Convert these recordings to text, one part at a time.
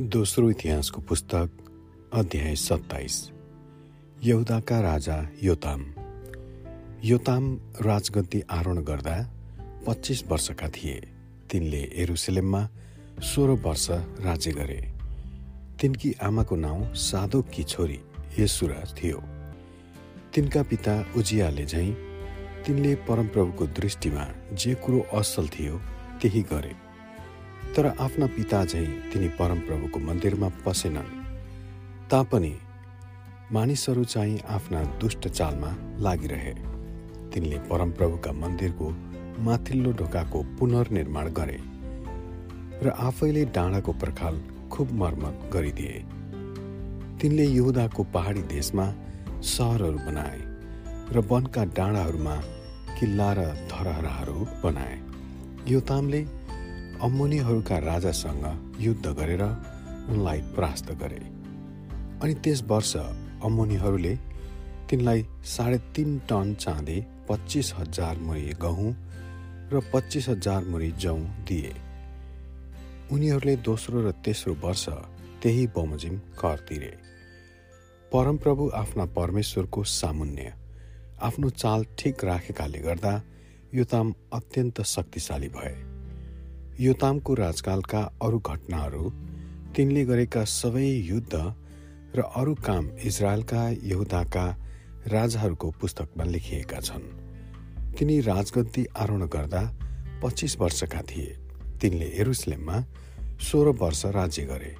दोस्रो इतिहासको पुस्तक अध्याय सत्ताइस। यहुदाका राजा योताम। योताम राजगद्दी आरोहण गर्दा पच्चिस वर्षका थिए। तिनले एरुसलेममा सोह्र वर्ष राज्य गरे। तिनकी आमाको नाउँ साधोककी छोरी यसुरा थियो। तिनका पिता उजियाले झैँ तिनले परमप्रभुको दृष्टिमा जे कुरो असल थियो त्यही गरे। तर आफ्ना पिता झैँ तिनी परमप्रभुको मन्दिरमा पसेनन्। तापनि मानिसहरू चाहिँ आफ्ना दुष्ट चालमा लागिरहे। तिनले परमप्रभुका मन्दिरको माथिल्लो ढोकाको पुनर्निर्माण गरे र आफैले डाँडाको पर्खाल खुब मर्मत गरिदिए। तिनले युहुदाको पहाडी देशमा सहरहरू बनाए र वनका डाँडाहरूमा किल्ला र धरहराहरू बनाए। योतामले अम्मोनीहरूका राजासँग युद्ध गरेर उनलाई परास्त गरे। अनि त्यस वर्ष अम्मोनीहरूले तिनलाई साढे तिन टन चाँदी पच्चिस हजार मुरी गहुँ र पच्चिस हजार मुरी जौँ दिए। उनीहरूले दोस्रो र तेस्रो वर्ष त्यही बमोजिम कर तिरे। परमप्रभु आफ्ना परमेश्वरको सामुन्य आफ्नो चाल ठिक राखेकाले गर्दा योताम अत्यन्त शक्तिशाली भए। योतामको राजकालका अरू घटनाहरू तिनले गरेका सबै युद्ध र अरू काम इजरायलका यहुदाका राजाहरूको पुस्तकमा लेखिएका छन्। तिनी राजगद्दी आरोहण गर्दा पच्चिस वर्षका थिए। तिनले एरुसलेममा सोह्र वर्ष राज्य गरे।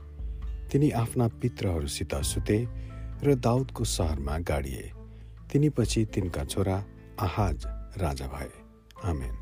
तिनी आफ्ना पित्रहरूसित सुते र दाउदको सहरमा गाडिए। तिनी पछि तिनका छोरा आहाज राजा भए। आमेन।